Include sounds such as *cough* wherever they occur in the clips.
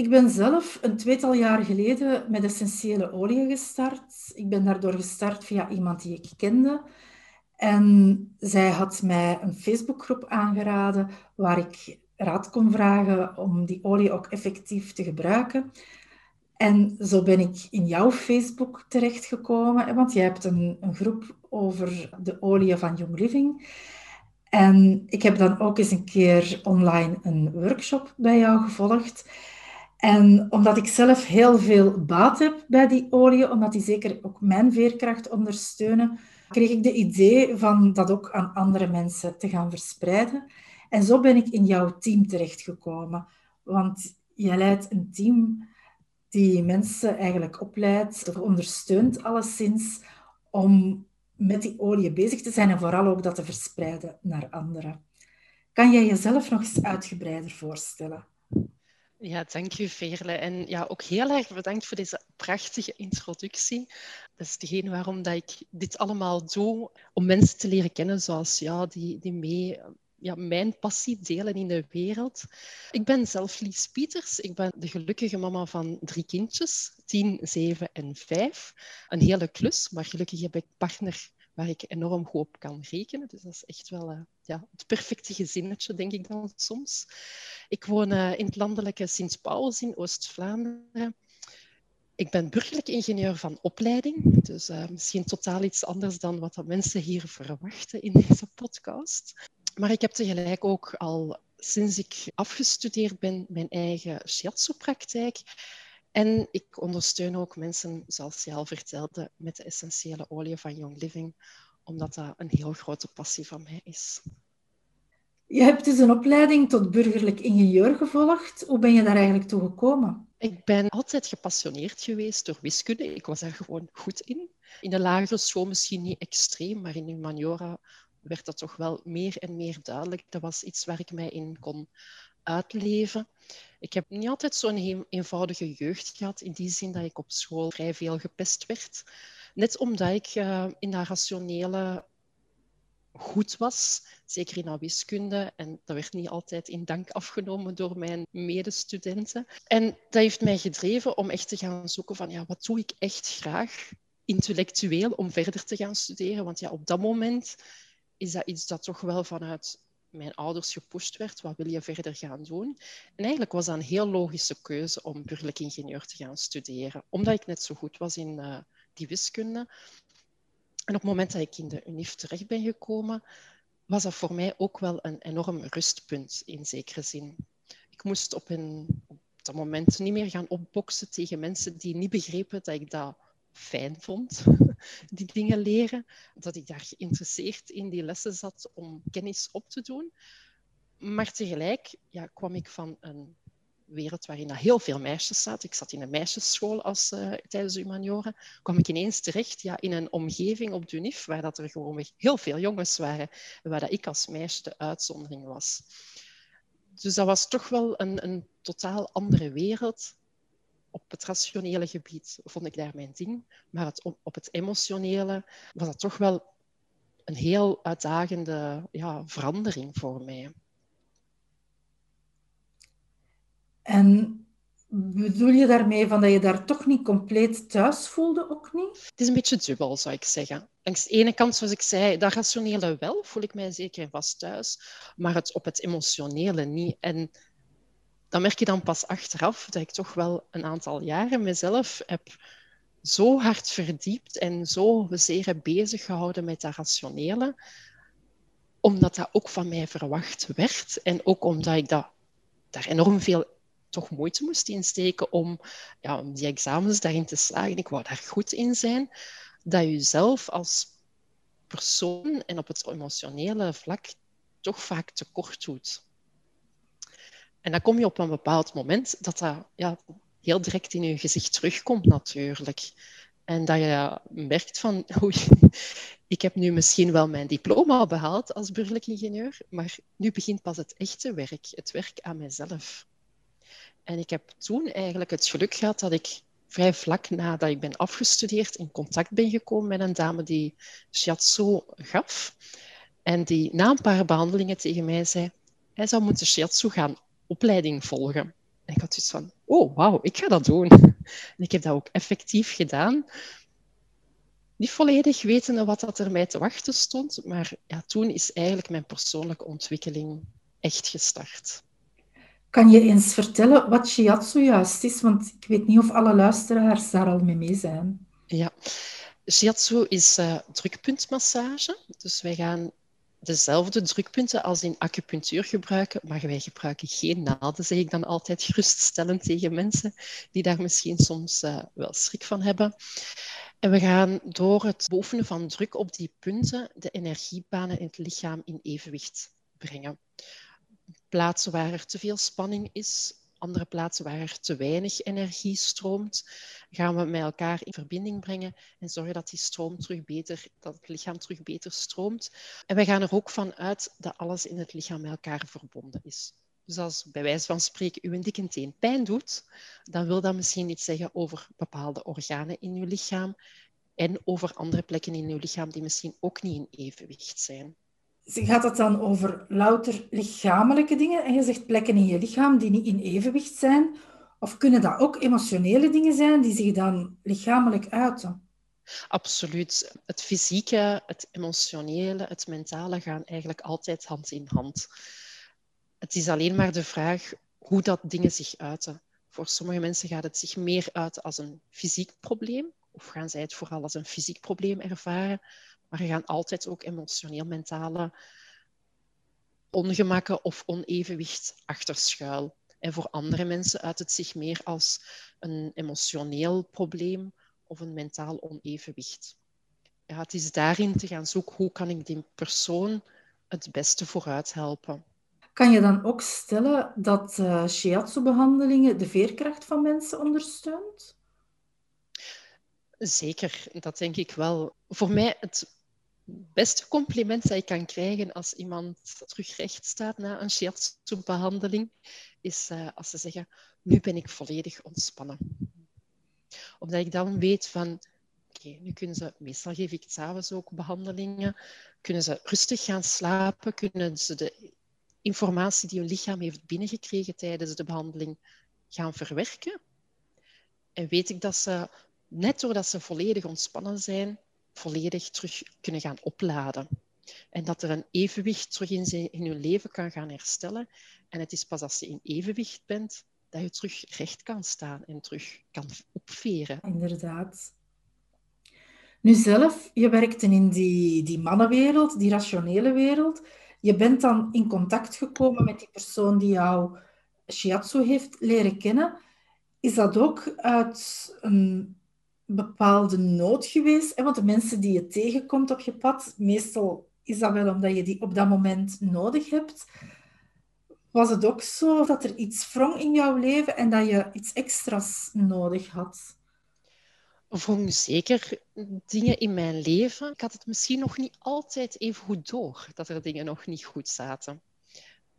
Ik ben zelf een tweetal jaar geleden met essentiële olie gestart. Ik ben daardoor gestart via iemand die ik kende. En zij had mij een Facebookgroep aangeraden waar ik raad kon vragen om die olie ook effectief te gebruiken. En zo ben ik in jouw Facebook terechtgekomen, want jij hebt een, een groep over de olie van Young Living. En ik heb dan ook eens een keer online een workshop bij jou gevolgd. En omdat ik zelf heel veel baat heb bij die olie, omdat die zeker ook mijn veerkracht ondersteunen, kreeg ik de idee van dat ook aan andere mensen te gaan verspreiden. En zo ben ik in jouw team terechtgekomen. Want jij leidt een team die mensen eigenlijk opleidt of ondersteunt alleszins om met die olie bezig te zijn en vooral ook dat te verspreiden naar anderen. Kan jij jezelf nog eens uitgebreider voorstellen? Ja, dank u Veerle. En ja, ook heel erg bedankt voor deze prachtige introductie. Dat is degene waarom dat ik dit allemaal doe, om mensen te leren kennen zoals ja, die, die mee ja, mijn passie delen in de wereld. Ik ben zelf Lies Pieters. Ik ben de gelukkige mama van drie kindjes, tien, zeven en vijf. Een hele klus, maar gelukkig heb ik partner waar ik enorm goed op kan rekenen. Dus dat is echt wel uh, ja, het perfecte gezinnetje, denk ik dan soms. Ik woon uh, in het landelijke Sint-Paulus in Oost-Vlaanderen. Ik ben burgerlijk ingenieur van opleiding, dus uh, misschien totaal iets anders dan wat de mensen hier verwachten in deze podcast. Maar ik heb tegelijk ook al sinds ik afgestudeerd ben mijn eigen shiatsu-praktijk. En ik ondersteun ook mensen, zoals je al vertelde, met de essentiële olie van Young Living, omdat dat een heel grote passie van mij is. Je hebt dus een opleiding tot burgerlijk ingenieur gevolgd. Hoe ben je daar eigenlijk toe gekomen? Ik ben altijd gepassioneerd geweest door wiskunde. Ik was daar gewoon goed in. In de lagere school misschien niet extreem, maar in humaniora werd dat toch wel meer en meer duidelijk. Dat was iets waar ik mij in kon uitleven. Ik heb niet altijd zo'n eenvoudige jeugd gehad, in die zin dat ik op school vrij veel gepest werd. Net omdat ik uh, in dat rationele goed was, zeker in wiskunde. En dat werd niet altijd in dank afgenomen door mijn medestudenten. En dat heeft mij gedreven om echt te gaan zoeken van ja, wat doe ik echt graag intellectueel om verder te gaan studeren. Want ja, op dat moment is dat iets dat toch wel vanuit mijn ouders gepusht werd, wat wil je verder gaan doen? En eigenlijk was dat een heel logische keuze om burgerlijk ingenieur te gaan studeren, omdat ik net zo goed was in uh, die wiskunde. En op het moment dat ik in de UNIF terecht ben gekomen, was dat voor mij ook wel een enorm rustpunt in zekere zin. Ik moest op, een, op dat moment niet meer gaan opboksen tegen mensen die niet begrepen dat ik dat fijn vond, die dingen leren. Dat ik daar geïnteresseerd in die lessen zat om kennis op te doen. Maar tegelijk ja, kwam ik van een wereld waarin heel veel meisjes zaten. Ik zat in een meisjesschool als, uh, tijdens de humanioren. kwam ik ineens terecht ja, in een omgeving op Dunif waar dat er gewoon heel veel jongens waren. Waar dat ik als meisje de uitzondering was. Dus dat was toch wel een, een totaal andere wereld op het rationele gebied vond ik daar mijn ding. Maar het, op het emotionele was dat toch wel een heel uitdagende ja, verandering voor mij. En bedoel je daarmee van dat je daar toch niet compleet thuis voelde, ook niet? Het is een beetje dubbel, zou ik zeggen. Langs de ene kant, zoals ik zei, dat rationele wel, voel ik mij zeker en vast thuis, maar het op het emotionele niet. En dan merk je dan pas achteraf dat ik toch wel een aantal jaren mezelf heb zo hard verdiept en zo zeer bezig gehouden met dat rationele, omdat dat ook van mij verwacht werd en ook omdat ik dat, daar enorm veel toch moeite moest insteken om, ja, om die examens daarin te slagen. Ik wou daar goed in zijn. Dat je zelf als persoon en op het emotionele vlak toch vaak tekort doet. En dan kom je op een bepaald moment dat dat ja, heel direct in je gezicht terugkomt natuurlijk. En dat je merkt van, *laughs* oei, ik heb nu misschien wel mijn diploma behaald als burgerlijk ingenieur, maar nu begint pas het echte werk, het werk aan mezelf. En ik heb toen eigenlijk het geluk gehad dat ik vrij vlak nadat ik ben afgestudeerd in contact ben gekomen met een dame die shiatsu gaf. En die na een paar behandelingen tegen mij zei, hij zou moeten shiatsu gaan opleiding volgen. En ik had zoiets van, oh wauw, ik ga dat doen. *laughs* En ik heb dat ook effectief gedaan. Niet volledig wetende wat dat er mij te wachten stond, maar ja, toen is eigenlijk mijn persoonlijke ontwikkeling echt gestart. Kan je eens vertellen wat shiatsu juist is? Want ik weet niet of alle luisteraars daar al mee mee zijn. Ja, shiatsu is uh, drukpuntmassage. Dus wij gaan dezelfde drukpunten als in acupunctuur gebruiken, maar wij gebruiken geen naalden, zeg ik dan altijd geruststellend tegen mensen die daar misschien soms uh, wel schrik van hebben. En we gaan door het bovenen van druk op die punten de energiebanen in het lichaam in evenwicht brengen. Plaatsen waar er te veel spanning is, andere plaatsen waar er te weinig energie stroomt, gaan we met elkaar in verbinding brengen en zorgen dat die stroom terug beter, dat het lichaam terug beter stroomt. En wij gaan er ook van uit dat alles in het lichaam met elkaar verbonden is. Dus als bij wijze van spreken uw dikke teen pijn doet, dan wil dat misschien iets zeggen over bepaalde organen in uw lichaam en over andere plekken in uw lichaam die misschien ook niet in evenwicht zijn gaat het dan over louter lichamelijke dingen? En je zegt plekken in je lichaam die niet in evenwicht zijn. Of kunnen dat ook emotionele dingen zijn die zich dan lichamelijk uiten? Absoluut. Het fysieke, het emotionele, het mentale gaan eigenlijk altijd hand in hand. Het is alleen maar de vraag hoe dat dingen zich uiten. Voor sommige mensen gaat het zich meer uit als een fysiek probleem, of gaan zij het vooral als een fysiek probleem ervaren. Maar er gaan altijd ook emotioneel, mentale ongemakken of onevenwicht achter schuil. En voor andere mensen uit het zich meer als een emotioneel probleem of een mentaal onevenwicht. Ja, het is daarin te gaan zoeken hoe kan ik die persoon het beste vooruit helpen. Kan je dan ook stellen dat uh, shiatsu-behandelingen de veerkracht van mensen ondersteunt? Zeker, dat denk ik wel. Voor mij het beste compliment dat je kan krijgen als iemand terug recht staat na een shiatsu-behandeling, is uh, als ze zeggen, nu ben ik volledig ontspannen. Omdat ik dan weet van, oké, nu kunnen ze, meestal geef ik s'avonds ook behandelingen, kunnen ze rustig gaan slapen, kunnen ze de informatie die hun lichaam heeft binnengekregen tijdens de behandeling gaan verwerken. En weet ik dat ze, net doordat ze volledig ontspannen zijn, volledig terug kunnen gaan opladen. En dat er een evenwicht terug in, in je leven kan gaan herstellen. En het is pas als je in evenwicht bent dat je terug recht kan staan en terug kan opveren. Inderdaad. Nu zelf, je werkte in die, die mannenwereld, die rationele wereld. Je bent dan in contact gekomen met die persoon die jou shiatsu heeft leren kennen. Is dat ook uit een bepaalde nood geweest? Want de mensen die je tegenkomt op je pad, meestal is dat wel omdat je die op dat moment nodig hebt. Was het ook zo dat er iets wrong in jouw leven en dat je iets extra's nodig had? Wrong zeker dingen in mijn leven. Ik had het misschien nog niet altijd even goed door dat er dingen nog niet goed zaten.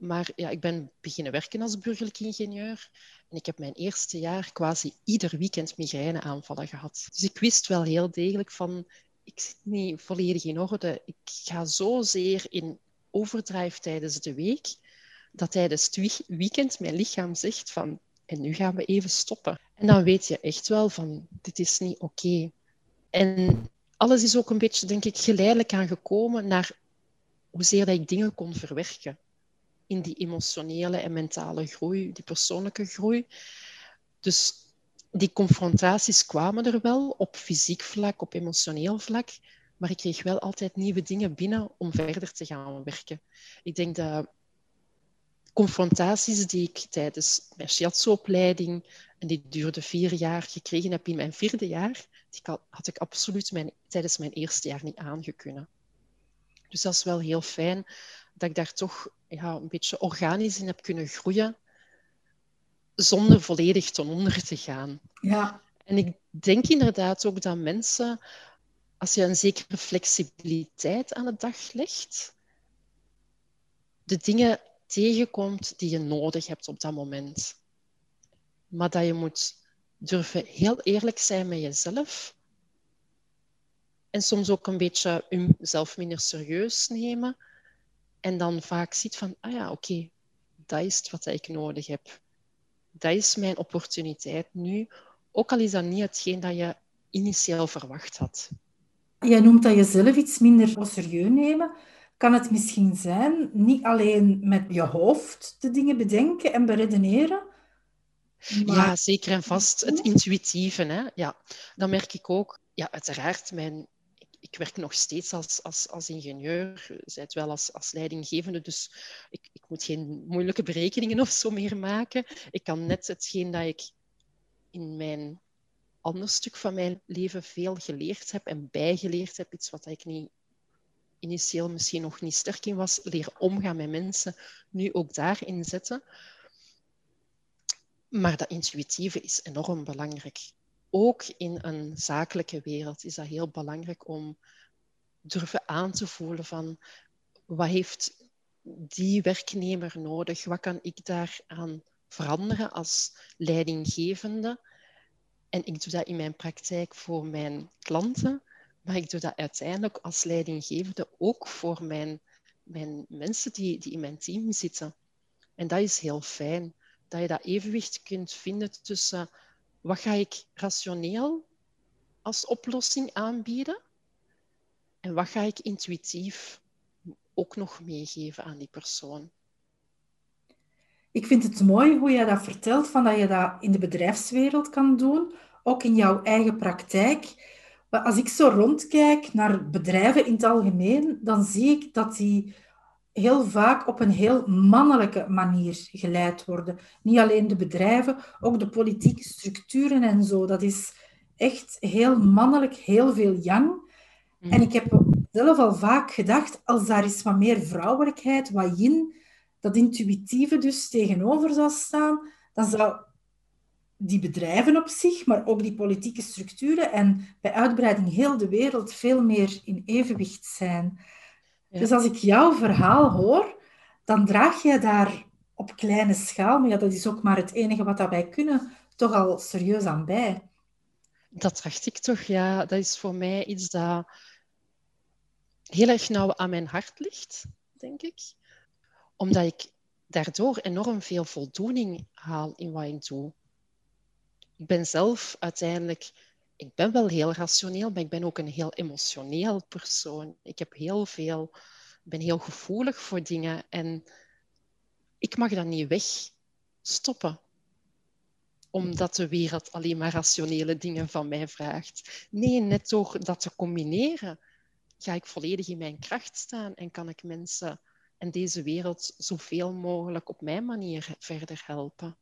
Maar ja, ik ben beginnen werken als burgerlijk ingenieur. En ik heb mijn eerste jaar quasi ieder weekend migraineaanvallen gehad. Dus ik wist wel heel degelijk van, ik zit niet volledig in orde. Ik ga zozeer in overdrive tijdens de week, dat tijdens het weekend mijn lichaam zegt van, en nu gaan we even stoppen. En dan weet je echt wel van, dit is niet oké. En alles is ook een beetje, denk ik, geleidelijk aangekomen naar hoezeer dat ik dingen kon verwerken in die emotionele en mentale groei, die persoonlijke groei. Dus die confrontaties kwamen er wel op fysiek vlak, op emotioneel vlak, maar ik kreeg wel altijd nieuwe dingen binnen om verder te gaan werken. Ik denk dat confrontaties die ik tijdens mijn shiatsu-opleiding, en die duurde vier jaar, gekregen heb in mijn vierde jaar, die had ik absoluut mijn, tijdens mijn eerste jaar niet aangekunnen. Dus dat is wel heel fijn dat ik daar toch ja, een beetje organisch in heb kunnen groeien, zonder volledig ten onder te gaan. Ja. En ik denk inderdaad ook dat mensen, als je een zekere flexibiliteit aan de dag legt, de dingen tegenkomt die je nodig hebt op dat moment. Maar dat je moet durven heel eerlijk zijn met jezelf. En soms ook een beetje jezelf minder serieus nemen. En dan vaak ziet van, ah ja, oké, dat is wat ik nodig heb. Dat is mijn opportuniteit nu. Ook al is dat niet hetgeen dat je initieel verwacht had. Jij noemt dat jezelf iets minder serieus nemen kan het misschien zijn niet alleen met je hoofd de dingen bedenken en beredeneren. Maar... Ja, zeker en vast. Het intuïtieve. Hè? Ja, dat merk ik ook. Ja, uiteraard, mijn, ik, werk nog steeds als, als, als ingenieur, zijt wel als, als leidinggevende, dus ik, ik moet geen moeilijke berekeningen of zo meer maken. Ik kan net hetgeen dat ik in mijn ander stuk van mijn leven veel geleerd heb en bijgeleerd heb, iets wat ik niet initieel misschien nog niet sterk in was, leren omgaan met mensen, nu ook daarin zetten. Maar dat intuïtieve is enorm belangrijk. Ook in een zakelijke wereld is dat heel belangrijk om durven aan te voelen van wat heeft die werknemer nodig? Wat kan ik daaraan veranderen als leidinggevende? En ik doe dat in mijn praktijk voor mijn klanten, maar ik doe dat uiteindelijk als leidinggevende ook voor mijn, mijn mensen die, die in mijn team zitten. En dat is heel fijn, dat je dat evenwicht kunt vinden tussen wat ga ik rationeel als oplossing aanbieden en wat ga ik intuïtief ook nog meegeven aan die persoon. Ik vind het mooi hoe je dat vertelt, van dat je dat in de bedrijfswereld kan doen, ook in jouw eigen praktijk. Als ik zo rondkijk naar bedrijven in het algemeen, dan zie ik dat die heel vaak op een heel mannelijke manier geleid worden. Niet alleen de bedrijven, ook de politieke structuren en zo. Dat is echt heel mannelijk, heel veel yang. Mm. En ik heb zelf al vaak gedacht, als daar eens wat meer vrouwelijkheid, wat yin, dat intuïtieve dus tegenover zou staan, dan zou die bedrijven op zich, maar ook die politieke structuren en bij uitbreiding heel de wereld veel meer in evenwicht zijn. Dus als ik jouw verhaal hoor, dan draag je daar op kleine schaal, maar ja, dat is ook maar het enige wat wij kunnen, toch al serieus aan bij. Dat dacht ik toch, ja. Dat is voor mij iets dat heel erg nauw aan mijn hart ligt, denk ik. Omdat ik daardoor enorm veel voldoening haal in wat ik doe ik ben zelf uiteindelijk, ik ben wel heel rationeel, maar ik ben ook een heel emotioneel persoon. Ik heb heel veel, ben heel gevoelig voor dingen en ik mag dat niet wegstoppen omdat de wereld alleen maar rationele dingen van mij vraagt. Nee, net door dat te combineren ga ik volledig in mijn kracht staan en kan ik mensen en deze wereld zoveel mogelijk op mijn manier verder helpen.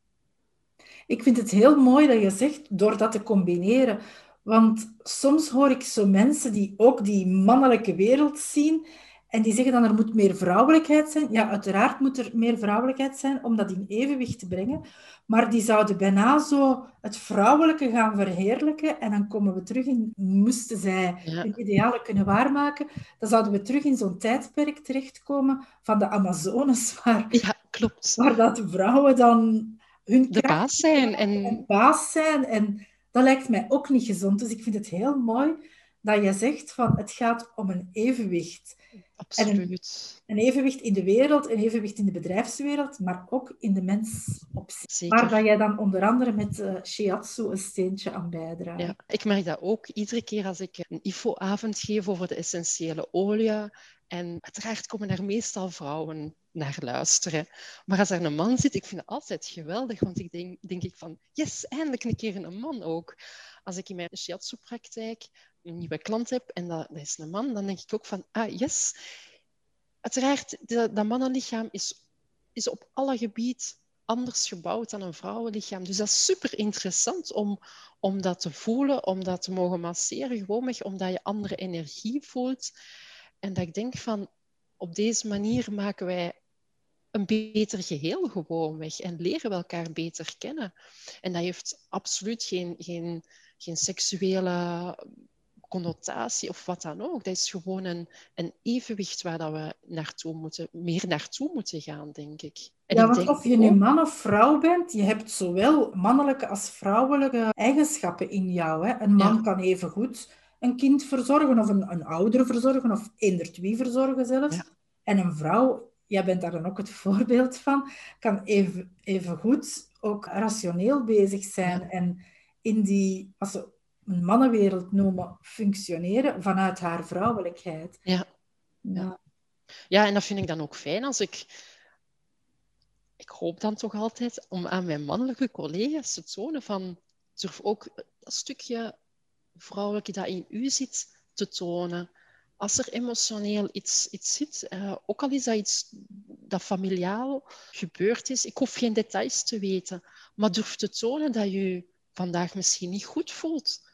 Ik vind het heel mooi dat je zegt door dat te combineren. Want soms hoor ik zo mensen die ook die mannelijke wereld zien en die zeggen dan er moet meer vrouwelijkheid zijn. Ja, uiteraard moet er meer vrouwelijkheid zijn om dat in evenwicht te brengen. Maar die zouden bijna zo het vrouwelijke gaan verheerlijken. En dan komen we terug in, moesten zij ja. hun idealen kunnen waarmaken, dan zouden we terug in zo'n tijdperk terechtkomen van de Amazones, *laughs* waar, ja, klopt. waar dat vrouwen dan hun de baas zijn. En... baas zijn. En dat lijkt mij ook niet gezond. Dus ik vind het heel mooi dat je zegt van het gaat om een evenwicht. Absoluut. Een, een, evenwicht in de wereld, een evenwicht in de bedrijfswereld, maar ook in de mens op zich. Waar dat jij dan onder andere met uh, shiatsu een steentje aan bijdraagt. Ja, ik merk dat ook iedere keer als ik een IFO-avond geef over de essentiële olie. En uiteraard komen er meestal vrouwen naar luisteren. Maar als er een man zit, ik vind het altijd geweldig, want ik denk, denk ik van, yes, eindelijk een keer een man ook. Als ik in mijn shiatsu-praktijk een nieuwe klant heb en dat, dat, is een man, dan denk ik ook van, ah, yes. Uiteraard, dat, dat mannenlichaam is, is op alle gebieden anders gebouwd dan een vrouwenlichaam. Dus dat is super interessant om, om dat te voelen, om dat te mogen masseren, gewoonweg omdat je andere energie voelt. En dat ik denk van, op deze manier maken wij een beter geheel gewoonweg en leren we elkaar beter kennen. En dat heeft absoluut geen, geen, geen seksuele connotatie of wat dan ook. Dat is gewoon een, een evenwicht waar dat we naartoe moeten, meer naartoe moeten gaan, denk ik. En ja, want of je nu man of vrouw bent, je hebt zowel mannelijke als vrouwelijke eigenschappen in jou. Hè? Een man kan even goed een kind verzorgen of een, een ouder verzorgen of eender twee verzorgen zelfs. En een vrouw, jij bent daar dan ook het *laughs* voorbeeld van, kan even, even goed ook rationeel bezig zijn en in die, als ze een mannenwereld noemen, functioneren vanuit haar vrouwelijkheid. Ja. Ja. ja, en dat vind ik dan ook fijn als ik ik hoop dan toch altijd om aan mijn mannelijke collega's te tonen van durf ook dat stukje vrouwelijke dat in u zit te tonen. Als er emotioneel iets, iets zit, uh, ook al is dat iets dat familiaal gebeurd is, ik hoef geen details te weten, maar durf te tonen dat je vandaag misschien niet goed voelt.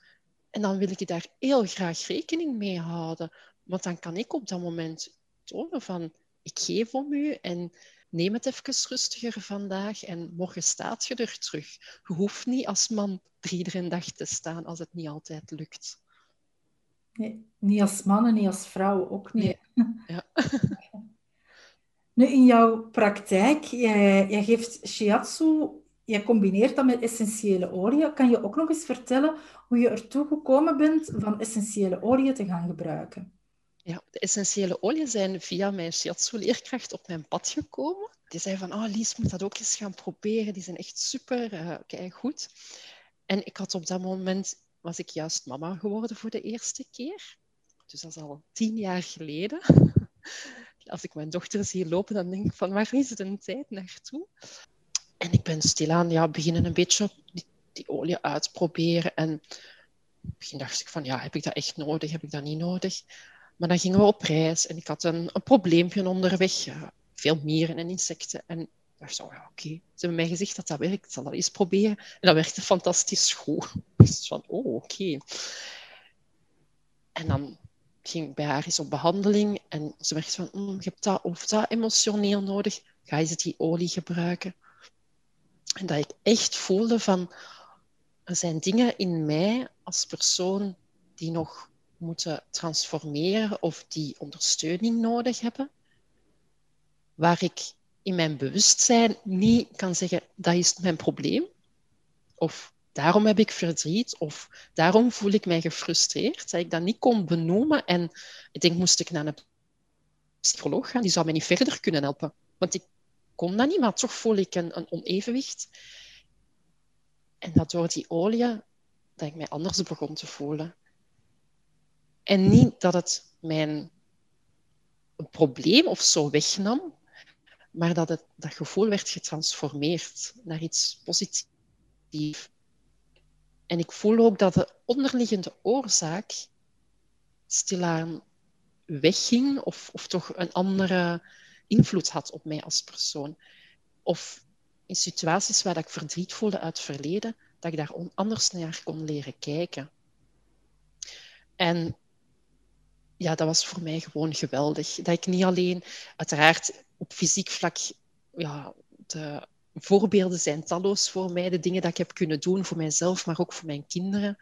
En dan wil ik daar heel graag rekening mee houden. Want dan kan ik op dat moment tonen van, ik geef om u en neem het even rustiger vandaag en morgen staat je er terug. Je hoeft niet als man iedere dag te staan als het niet altijd lukt. Nee, niet als man en niet als vrouw ook niet. *laughs* Ja. nu, in jouw praktijk, jij, jij geeft shiatsu, jij combineert dat met essentiële oliën. Kan je ook nog eens vertellen hoe je ertoe gekomen bent van essentiële oliën te gaan gebruiken? Ja, de essentiële oliën zijn via mijn shiatsu-leerkracht op mijn pad gekomen. Die zei van, oh Lies, moet dat ook eens gaan proberen. Die zijn echt super, kijk goed. En ik had op dat moment, was ik juist mama geworden voor de eerste keer. Dus dat is al tien jaar geleden. *laughs* Als ik mijn dochter zie lopen, dan denk ik van, waar is het een tijd naartoe? En ik ben stilaan ja, beginnen een beetje die, die olie uitproberen. En begin dacht ik van, ja, heb ik dat echt nodig? Heb ik dat niet nodig? Maar dan gingen we op reis en ik had een, een probleempje onderweg. veel mieren en insecten. En ik dacht ja, oké. Ze hebben mij gezegd dat dat werkt. Ik zal dat eens proberen. En dat werkte fantastisch goed. *laughs* Dus van, oh, oké. En dan ging ik bij haar eens op behandeling. En ze werd van, mm, je hebt dat of dat emotioneel nodig. Ga je die olie gebruiken? En dat ik echt voelde van, er zijn dingen in mij als persoon die nog moeten transformeren of die ondersteuning nodig hebben, waar ik in mijn bewustzijn niet kan zeggen dat is mijn probleem, of daarom heb ik verdriet, of daarom voel ik mij gefrustreerd, dat ik dat niet kon benoemen. En ik denk, moest ik naar een psycholoog gaan, die zou mij niet verder kunnen helpen. Want ik kon dat niet, maar toch voel ik een, een onevenwicht. En dat door die olie, dat ik mij anders begon te voelen. En niet dat het mijn probleem of zo wegnam, maar dat het, dat gevoel werd getransformeerd naar iets positiefs. En ik voel ook dat de onderliggende oorzaak stilaan wegging of, of toch een andere invloed had op mij als persoon. Of in situaties waar ik verdriet voelde uit het verleden, dat ik daar anders naar kon leren kijken. En ja, dat was voor mij gewoon geweldig. Dat ik niet alleen, uiteraard op fysiek vlak, ja, de voorbeelden zijn talloos voor mij, de dingen dat ik heb kunnen doen voor mijzelf, maar ook voor mijn kinderen.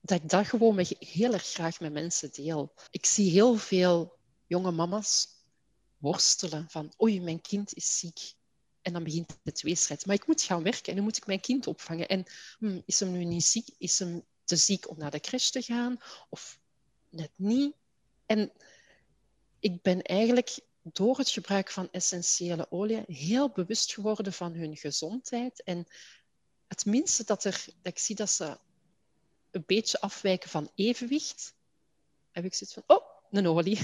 Dat ik dat gewoon heel erg graag met mensen deel. Ik zie heel veel jonge mama's worstelen van, oei, mijn kind is ziek. En dan begint de tweestrijd. Maar ik moet gaan werken en nu moet ik mijn kind opvangen. En hm, is hem nu niet ziek? Is hem te ziek om naar de crash te gaan? Of net niet? En ik ben eigenlijk door het gebruik van essentiële olie heel bewust geworden van hun gezondheid. En het minste dat, er, dat ik zie dat ze een beetje afwijken van evenwicht, heb ik zoiets van, oh, een olie.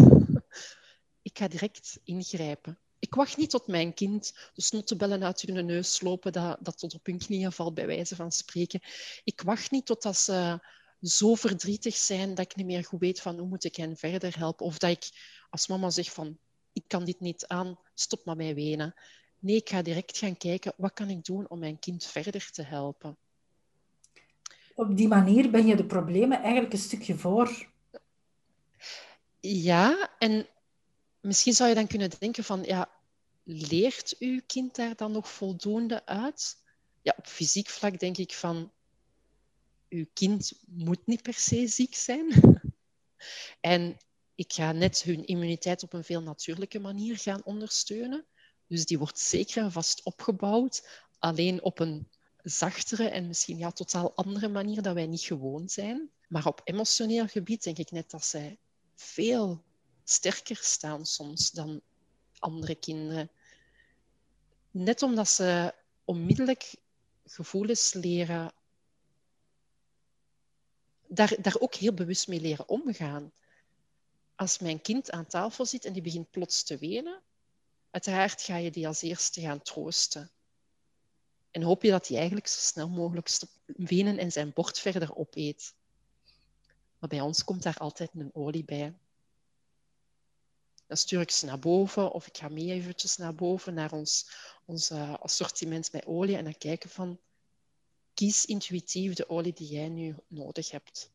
*laughs* ik ga direct ingrijpen. Ik wacht niet tot mijn kind de snottebellen uit hun neus lopen, dat, dat tot op hun knieën valt, bij wijze van spreken. Ik wacht niet totdat ze zo verdrietig zijn dat ik niet meer goed weet van hoe moet ik hen verder helpen. Of dat ik als mama zeg van, ik kan dit niet aan, stop maar mij wenen. Nee, ik ga direct gaan kijken, wat kan ik doen om mijn kind verder te helpen. Op die manier ben je de problemen eigenlijk een stukje voor. Ja, en misschien zou je dan kunnen denken van, ja, leert uw kind daar dan nog voldoende uit? Ja, op fysiek vlak denk ik van, uw kind moet niet per se ziek zijn. en ik ga net hun immuniteit op een veel natuurlijke manier gaan ondersteunen. Dus die wordt zeker en vast opgebouwd, alleen op een zachtere en misschien ja, totaal andere manier dat wij niet gewoon zijn. Maar op emotioneel gebied denk ik net dat zij veel sterker staan soms dan andere kinderen. Net omdat ze onmiddellijk gevoelens leren, daar, daar ook heel bewust mee leren omgaan. Als mijn kind aan tafel zit en die begint plots te wenen, uiteraard ga je die als eerste gaan troosten. En hoop je dat hij eigenlijk zo snel mogelijk stopt wenen en zijn bord verder opeet. Maar bij ons komt daar altijd een olie bij. Dan stuur ik ze naar boven of ik ga mee eventjes naar boven naar ons, ons assortiment met olie en dan kijken van kies intuïtief de olie die jij nu nodig hebt.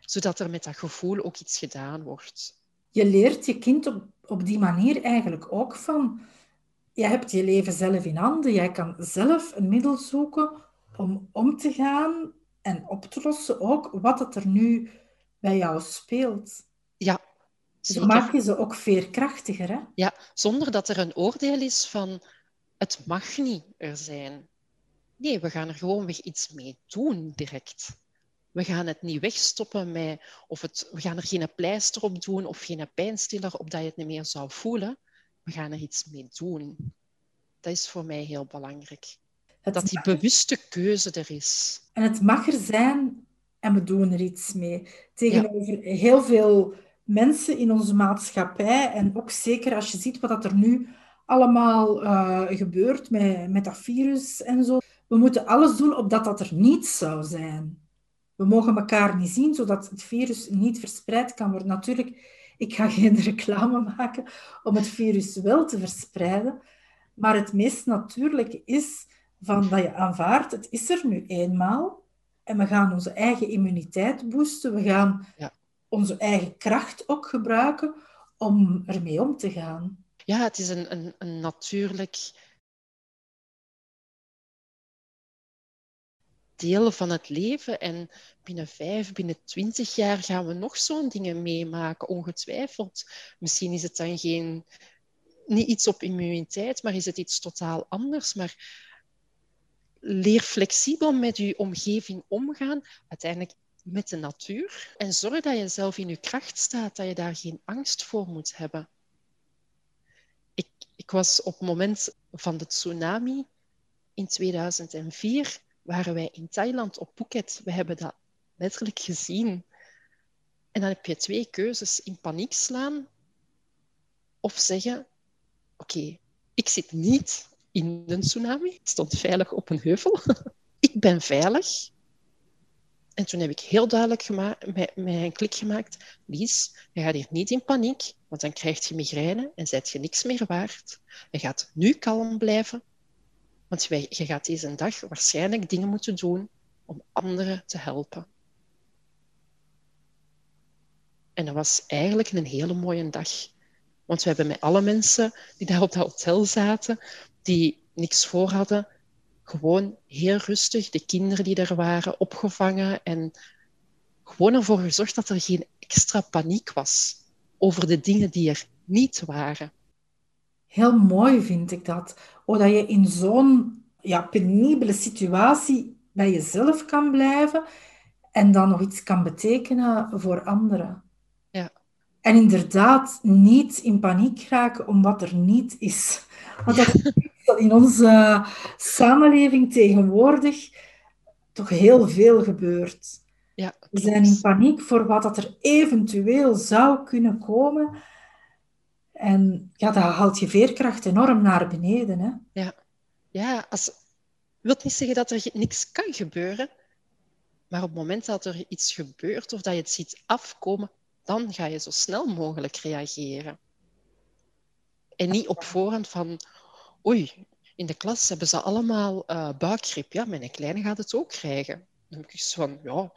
Zodat er met dat gevoel ook iets gedaan wordt. Je leert je kind op, op die manier eigenlijk ook van je hebt je leven zelf in handen. Jij kan zelf een middel zoeken om om te gaan en op te lossen ook wat het er nu bij jou speelt. Ja. Zo maak je ze ook veerkrachtiger, hè? Ja, zonder dat er een oordeel is van het mag niet er zijn. Nee, we gaan er gewoon weer iets mee doen direct. We gaan het niet wegstoppen met, of het, we gaan er geen pleister op doen of geen pijnstiller op dat je het niet meer zou voelen we gaan er iets mee doen. Dat is voor mij heel belangrijk. dat die bewuste keuze er is. En het mag er zijn en we doen er iets mee. Tegenover heel veel mensen in onze maatschappij en ook zeker als je ziet wat er nu allemaal uh, gebeurt met, met dat virus en zo. We moeten alles doen opdat dat er niet zou zijn. We mogen elkaar niet zien, zodat het virus niet verspreid kan worden. Natuurlijk ik ga *laughs* geen reclame maken om het virus wel te verspreiden. Maar het meest natuurlijke is van dat je aanvaardt, het is er nu eenmaal. En we gaan onze eigen immuniteit boosten. We gaan ja. onze eigen kracht ook gebruiken om ermee om te gaan. Ja, het is een, een, een natuurlijk deel van het leven. En binnen vijf, binnen twintig jaar gaan we nog zo'n dingen meemaken, ongetwijfeld. Misschien is het dan geen, niet iets op immuniteit, maar is het iets totaal anders. Maar leer flexibel met je omgeving omgaan, uiteindelijk met de natuur. En zorg dat je zelf in je kracht staat, dat je daar geen angst voor moet hebben. Ik, ik was op het moment van de tsunami in 2004 waren wij in Thailand op Phuket. We hebben dat letterlijk gezien. En dan heb je twee keuzes: in paniek slaan of zeggen: Oké, ik zit niet in een tsunami. Ik stond veilig op een heuvel. *laughs* ik ben veilig. En toen heb ik heel duidelijk gemaakt, een klik gemaakt: Lies, je gaat hier niet in paniek, want dan krijg je migraine en zijt je niks meer waard. Je gaat nu kalm blijven want je gaat deze dag waarschijnlijk dingen moeten doen om anderen te helpen. En dat was eigenlijk een hele mooie dag. Want we hebben met alle mensen die daar op dat hotel zaten, die niks voor hadden, gewoon heel rustig de kinderen die er waren opgevangen en gewoon ervoor gezorgd dat er geen extra paniek was over de dingen die er niet waren. Heel mooi vind ik dat. Hoe dat je in zo'n ja, penibele situatie bij jezelf kan blijven en dan nog iets kan betekenen voor anderen. Ja. En inderdaad niet in paniek raken om wat er niet is. Want dat is in onze samenleving tegenwoordig toch heel veel gebeurt. Ja, We zijn in paniek voor wat dat er eventueel zou kunnen komen. En ja, dat haalt je veerkracht enorm naar beneden. Hè? Ja, ja als, wil niet zeggen dat er niks kan gebeuren, maar op het moment dat er iets gebeurt of dat je het ziet afkomen, dan ga je zo snel mogelijk reageren. En niet op voorhand van, oei, in de klas hebben ze allemaal uh, buikgrip. Ja, mijn kleine gaat het ook krijgen. Dan heb ik zo van, ja,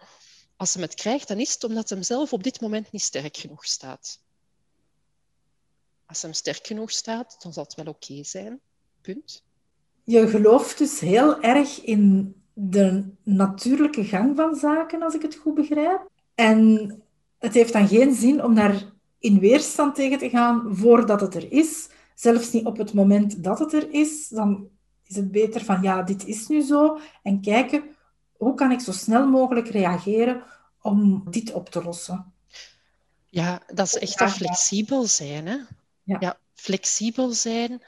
als hij het krijgt, dan is het omdat hij zelf op dit moment niet sterk genoeg staat. Als hij sterk genoeg staat, dan zal het wel oké zijn. Punt. Je gelooft dus heel erg in de natuurlijke gang van zaken, als ik het goed begrijp. En het heeft dan geen zin om daar in weerstand tegen te gaan voordat het er is. Zelfs niet op het moment dat het er is. Dan is het beter van, ja, dit is nu zo. En kijken, hoe kan ik zo snel mogelijk reageren om dit op te lossen? Ja, dat is echt dat flexibel zijn. Hè? Ja. flexibel zijn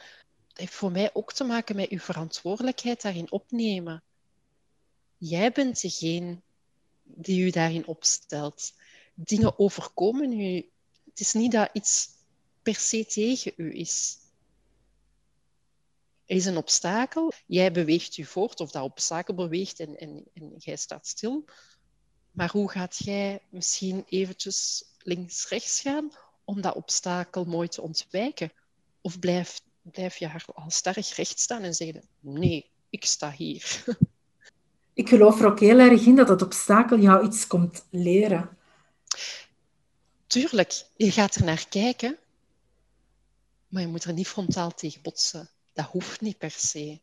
heeft voor mij ook te maken met uw verantwoordelijkheid daarin opnemen. Jij bent degene die u daarin opstelt. Dingen overkomen u. Het is niet dat iets per se tegen u is. Er is een obstakel, jij beweegt u voort, of dat obstakel beweegt en, en, en jij staat stil. Maar hoe gaat jij misschien eventjes links-rechts gaan om dat obstakel mooi te ontwijken? Of blijf, blijf je al sterk recht staan en zeggen, nee, ik sta hier. *laughs* Ik geloof er ook heel erg in dat het obstakel jou iets komt leren. Tuurlijk, je gaat er naar kijken, maar je moet er niet frontaal tegen botsen. Dat hoeft niet per se.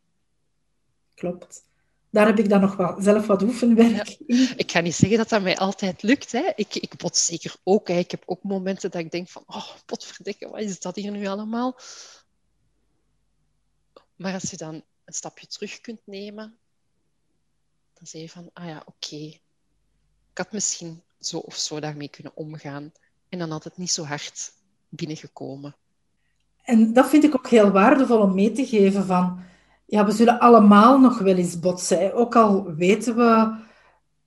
Klopt. Daar heb ik dan nog wat, zelf wat oefenwerk. Ik ga niet zeggen dat dat mij altijd lukt. Hè. Ik, ik bots zeker ook. Hè. Ik heb ook momenten dat ik denk van... Oh, potverdikke, wat is dat hier nu allemaal? Maar als je dan een stapje terug kunt nemen, dan zeg je van... Ah ja, oké. Ik had misschien zo of zo daarmee kunnen omgaan. En dan had het niet zo hard binnengekomen. En dat vind ik ook heel waardevol om mee te geven van... Ja, we zullen allemaal nog wel eens botsen. Ook al weten we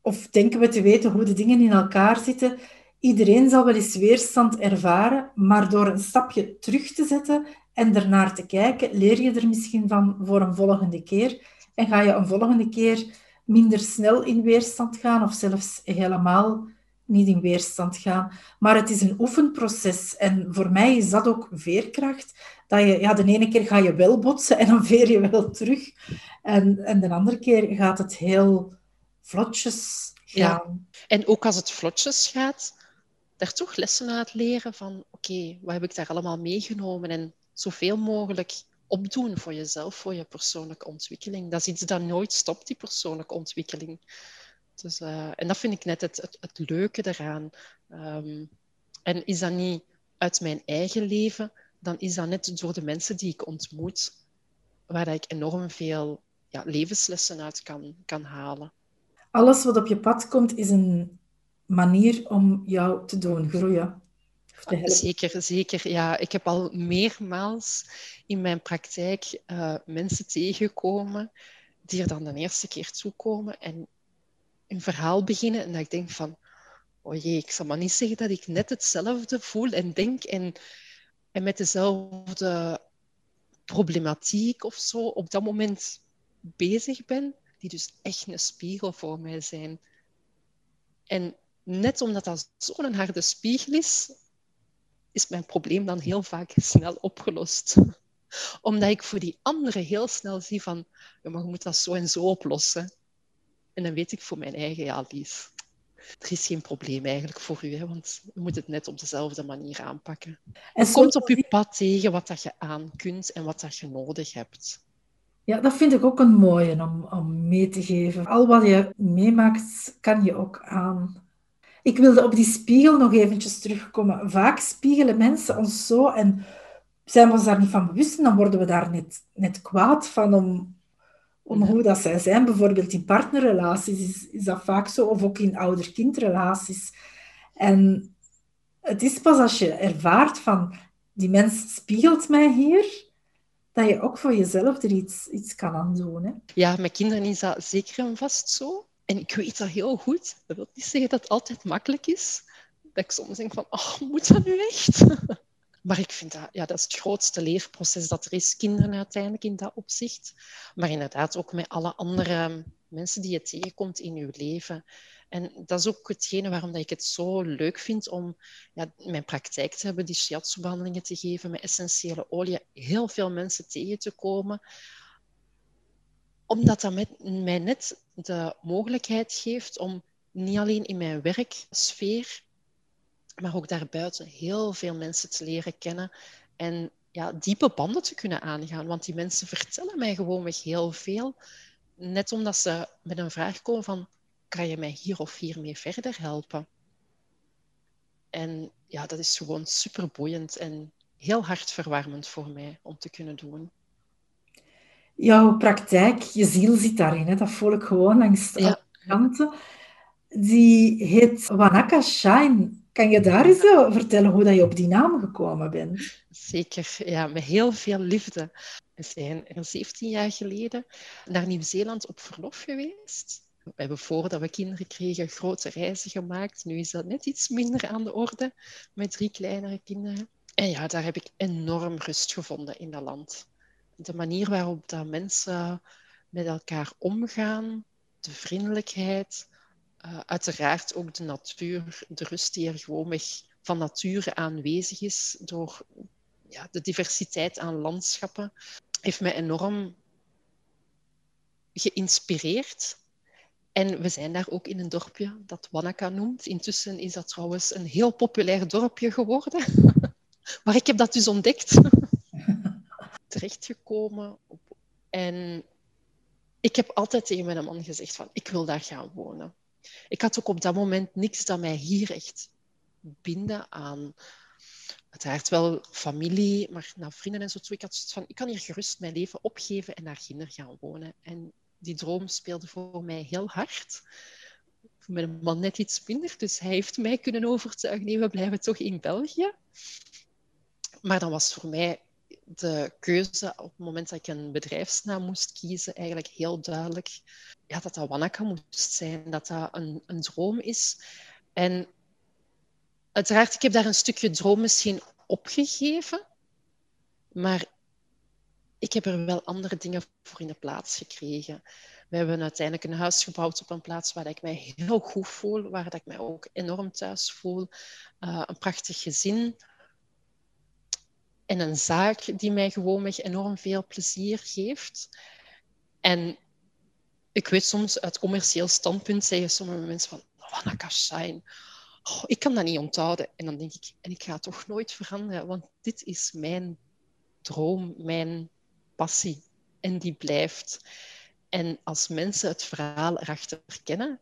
of denken we te weten hoe de dingen in elkaar zitten. Iedereen zal wel eens weerstand ervaren, maar door een stapje terug te zetten en ernaar te kijken, leer je er misschien van voor een volgende keer. En ga je een volgende keer minder snel in weerstand gaan of zelfs helemaal niet in weerstand gaan. Maar het is een oefenproces. En voor mij is dat ook veerkracht. Dat je, ja, de ene keer ga je wel botsen en dan veer je wel terug. En, en de andere keer gaat het heel vlotjes gaan. Ja. En ook als het vlotjes gaat, daar toch lessen uit leren van oké, wat heb ik daar allemaal meegenomen? En zoveel mogelijk opdoen voor jezelf, voor je persoonlijke ontwikkeling. Dat is iets dat nooit stopt, die persoonlijke ontwikkeling. Dus, uh, en dat vind ik net het, het, het leuke eraan. Um, en is dat niet uit mijn eigen leven, dan is dat net door de mensen die ik ontmoet, waar ik enorm veel ja, levenslessen uit kan, kan halen. Alles wat op je pad komt, is een manier om jou te doen groeien. Zeker, zeker. Ja, ik heb al meermaals in mijn praktijk uh, mensen tegengekomen die er dan de eerste keer toekomen en een verhaal beginnen en dat ik denk van, oh jee, ik zal maar niet zeggen dat ik net hetzelfde voel en denk en, en met dezelfde problematiek of zo op dat moment bezig ben, die dus echt een spiegel voor mij zijn. En net omdat dat zo'n harde spiegel is, is mijn probleem dan heel vaak snel opgelost. *laughs* Omdat ik voor die anderen heel snel zie van, ja, maar je moet dat zo en zo oplossen. En dan weet ik voor mijn eigen, ja, Lies, er is geen probleem eigenlijk voor u, hè, want je moet het net op dezelfde manier aanpakken. En komt op je pad tegen wat dat je aan kunt en wat dat je nodig hebt. Ja, dat vind ik ook een mooie om, om mee te geven. Al wat je meemaakt, kan je ook aan. Ik wilde op die spiegel nog eventjes terugkomen. Vaak spiegelen mensen ons zo en zijn we ons daar niet van bewust en dan worden we daar net, net kwaad van om, om hoe dat zij zijn. Bijvoorbeeld in partnerrelaties is, is dat vaak zo, of ook in ouder-kindrelaties. En het is pas als je ervaart van, die mens spiegelt mij hier, dat je ook voor jezelf er iets, iets kan aan doen. Hè? Ja, met kinderen is dat zeker en vast zo. En ik weet dat heel goed. Dat wil niet zeggen dat het altijd makkelijk is. Dat ik soms denk van, oh, moet dat nu echt? *laughs* Maar ik vind dat, ja, dat is het grootste leerproces dat er is, kinderen uiteindelijk in dat opzicht. Maar inderdaad ook met alle andere mensen die je tegenkomt in je leven. En dat is ook hetgene waarom dat ik het zo leuk vind om ja, mijn praktijk te hebben, die shiatsu-behandelingen te geven met essentiële olie, heel veel mensen tegen te komen. Omdat dat mij net de mogelijkheid geeft om niet alleen in mijn werksfeer, maar ook daarbuiten heel veel mensen te leren kennen en ja, diepe banden te kunnen aangaan. Want die mensen vertellen mij gewoonweg heel veel, net omdat ze met een vraag komen van kan je mij hier of hiermee verder helpen? En ja, dat is gewoon super boeiend en heel hartverwarmend voor mij om te kunnen doen. Jouw praktijk, je ziel zit daarin, hè? dat voel ik gewoon langs de kanten. Die heet Wanaka Shine. Kan je daar eens eh, vertellen hoe dat je op die naam gekomen bent? Zeker, ja, met heel veel liefde. We zijn er 17 jaar geleden naar Nieuw-Zeeland op verlof geweest. We hebben voordat we kinderen kregen grote reizen gemaakt. Nu is dat net iets minder aan de orde met drie kleinere kinderen. En ja, daar heb ik enorm rust gevonden in dat land. De manier waarop dat mensen met elkaar omgaan, de vriendelijkheid, uh, uiteraard ook de natuur, de rust die er gewoonweg van nature aanwezig is door ja, de diversiteit aan landschappen, heeft mij enorm geïnspireerd en we zijn daar ook in een dorpje dat Wanaka noemt. Intussen is dat trouwens een heel populair dorpje geworden. *laughs* maar ik heb dat dus ontdekt. *laughs* Terechtgekomen. En ik heb altijd tegen mijn man gezegd van, ik wil daar gaan wonen. Ik had ook op dat moment niks dat mij hier echt binden aan... Uiteraard wel familie, maar naar vrienden en zo. Ik had zoiets van, ik kan hier gerust mijn leven opgeven en naar Ginder gaan wonen. En die droom speelde voor mij heel hard. Voor mijn man net iets minder, dus hij heeft mij kunnen overtuigen. Nee, we blijven toch in België. Maar dan was voor mij de keuze op het moment dat ik een bedrijfsnaam moest kiezen eigenlijk heel duidelijk ja, dat dat Wanaka moest zijn, dat dat een, een droom is. En uiteraard, ik heb daar een stukje droom misschien opgegeven, maar ik heb er wel andere dingen voor in de plaats gekregen. We hebben uiteindelijk een huis gebouwd op een plaats waar ik mij heel goed voel, waar ik mij ook enorm thuis voel. Uh, een prachtig gezin. En een zaak die mij gewoonweg enorm veel plezier geeft. En ik weet soms uit commercieel standpunt zeggen sommige mensen van, wat een kassain. Oh, ik kan dat niet onthouden. En dan denk ik, en ik ga toch nooit veranderen, want dit is mijn droom, mijn passie. En die blijft. En als mensen het verhaal erachter kennen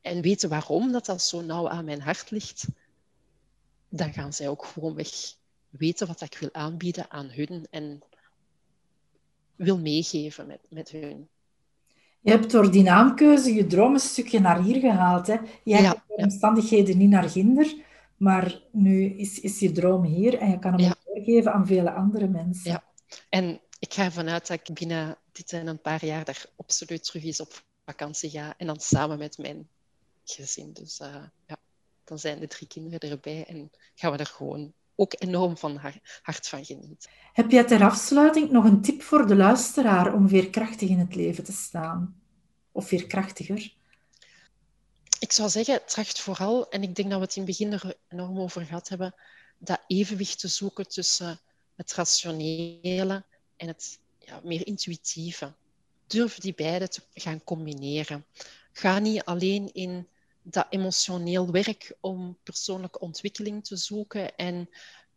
en weten waarom dat, dat zo nauw aan mijn hart ligt, dan gaan zij ook gewoonweg weten wat ik wil aanbieden aan hun en wil meegeven met, met hun. Je hebt door die naamkeuze je droom een stukje naar hier gehaald. Hè? Je hebt de omstandigheden niet naar Ginder, maar nu is, is je droom hier en je kan hem ja. doorgeven aan vele andere mensen. Ja, en ik ga ervan uit dat ik binnen dit en een paar jaar daar absoluut terug eens op vakantie ga. En dan samen met mijn gezin. Dus uh, ja, dan zijn de drie kinderen erbij en gaan we er gewoon ook enorm van hart van genieten. Heb jij ter afsluiting nog een tip voor de luisteraar om veerkrachtig in het leven te staan? Of veerkrachtiger? Ik zou zeggen, tracht vooral, en ik denk dat we het in het begin er enorm over gehad hebben, dat evenwicht te zoeken tussen het rationele en het ja, meer intuïtieve. Durf die beide te gaan combineren. Ga niet alleen in dat emotioneel werk om persoonlijke ontwikkeling te zoeken en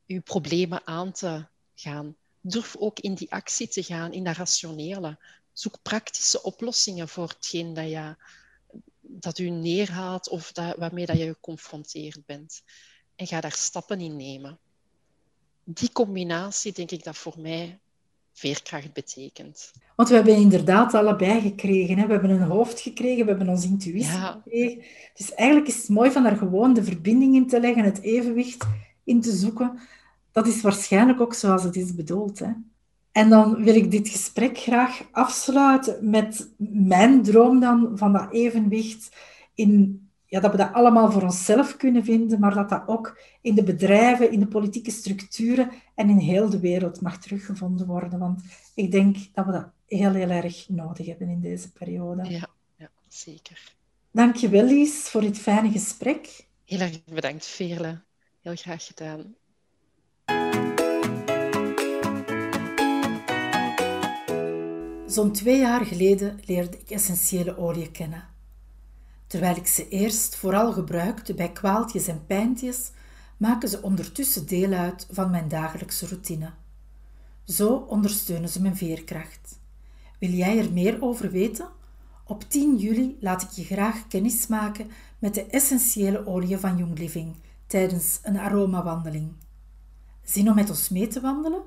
je problemen aan te gaan. Durf ook in die actie te gaan, in dat rationele. Zoek praktische oplossingen voor hetgeen dat, je, dat u neerhaalt of dat, waarmee dat je geconfronteerd bent. En ga daar stappen in nemen. Die combinatie, denk ik, dat voor mij veerkracht betekent. Want we hebben inderdaad allebei gekregen. Hè? We hebben een hoofd gekregen, we hebben onze intuïtie gekregen. Dus eigenlijk is het mooi van daar gewoon de verbinding in te leggen, het evenwicht in te zoeken. Dat is waarschijnlijk ook zoals het is bedoeld. Hè? En dan wil ik dit gesprek graag afsluiten met mijn droom dan van dat evenwicht in ja, dat we dat allemaal voor onszelf kunnen vinden, maar dat dat ook in de bedrijven, in de politieke structuren en in heel de wereld mag teruggevonden worden. Want ik denk dat we dat heel, heel erg nodig hebben in deze periode. Ja, ja zeker. Dankjewel, Lies, voor dit fijne gesprek. Heel erg bedankt, Veerle. Heel graag gedaan. Zo'n twee jaar geleden leerde ik essentiële olie kennen. Terwijl ik ze eerst vooral gebruikte bij kwaaltjes en pijntjes, maken ze ondertussen deel uit van mijn dagelijkse routine. Zo ondersteunen ze mijn veerkracht. Wil jij er meer over weten? Op 10 juli laat ik je graag kennis maken met de essentiële olie van Young Living tijdens een aromawandeling. Zin om met ons mee te wandelen?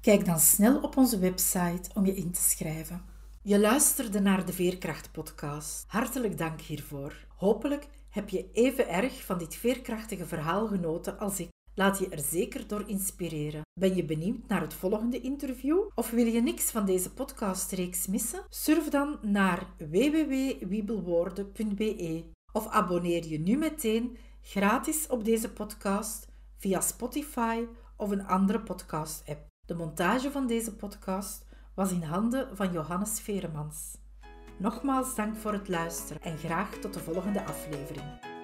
Kijk dan snel op onze website om je in te schrijven. Je luisterde naar de Veerkracht-podcast. Hartelijk dank hiervoor. Hopelijk heb je even erg van dit veerkrachtige verhaal genoten als ik. Laat je er zeker door inspireren. Ben je benieuwd naar het volgende interview? Of wil je niks van deze podcastreeks missen? Surf dan naar www.wiebelwoorden.be of abonneer je nu meteen gratis op deze podcast via Spotify of een andere podcast-app. De montage van deze podcast was in handen van Johannes Veremans. Nogmaals dank voor het luisteren en graag tot de volgende aflevering.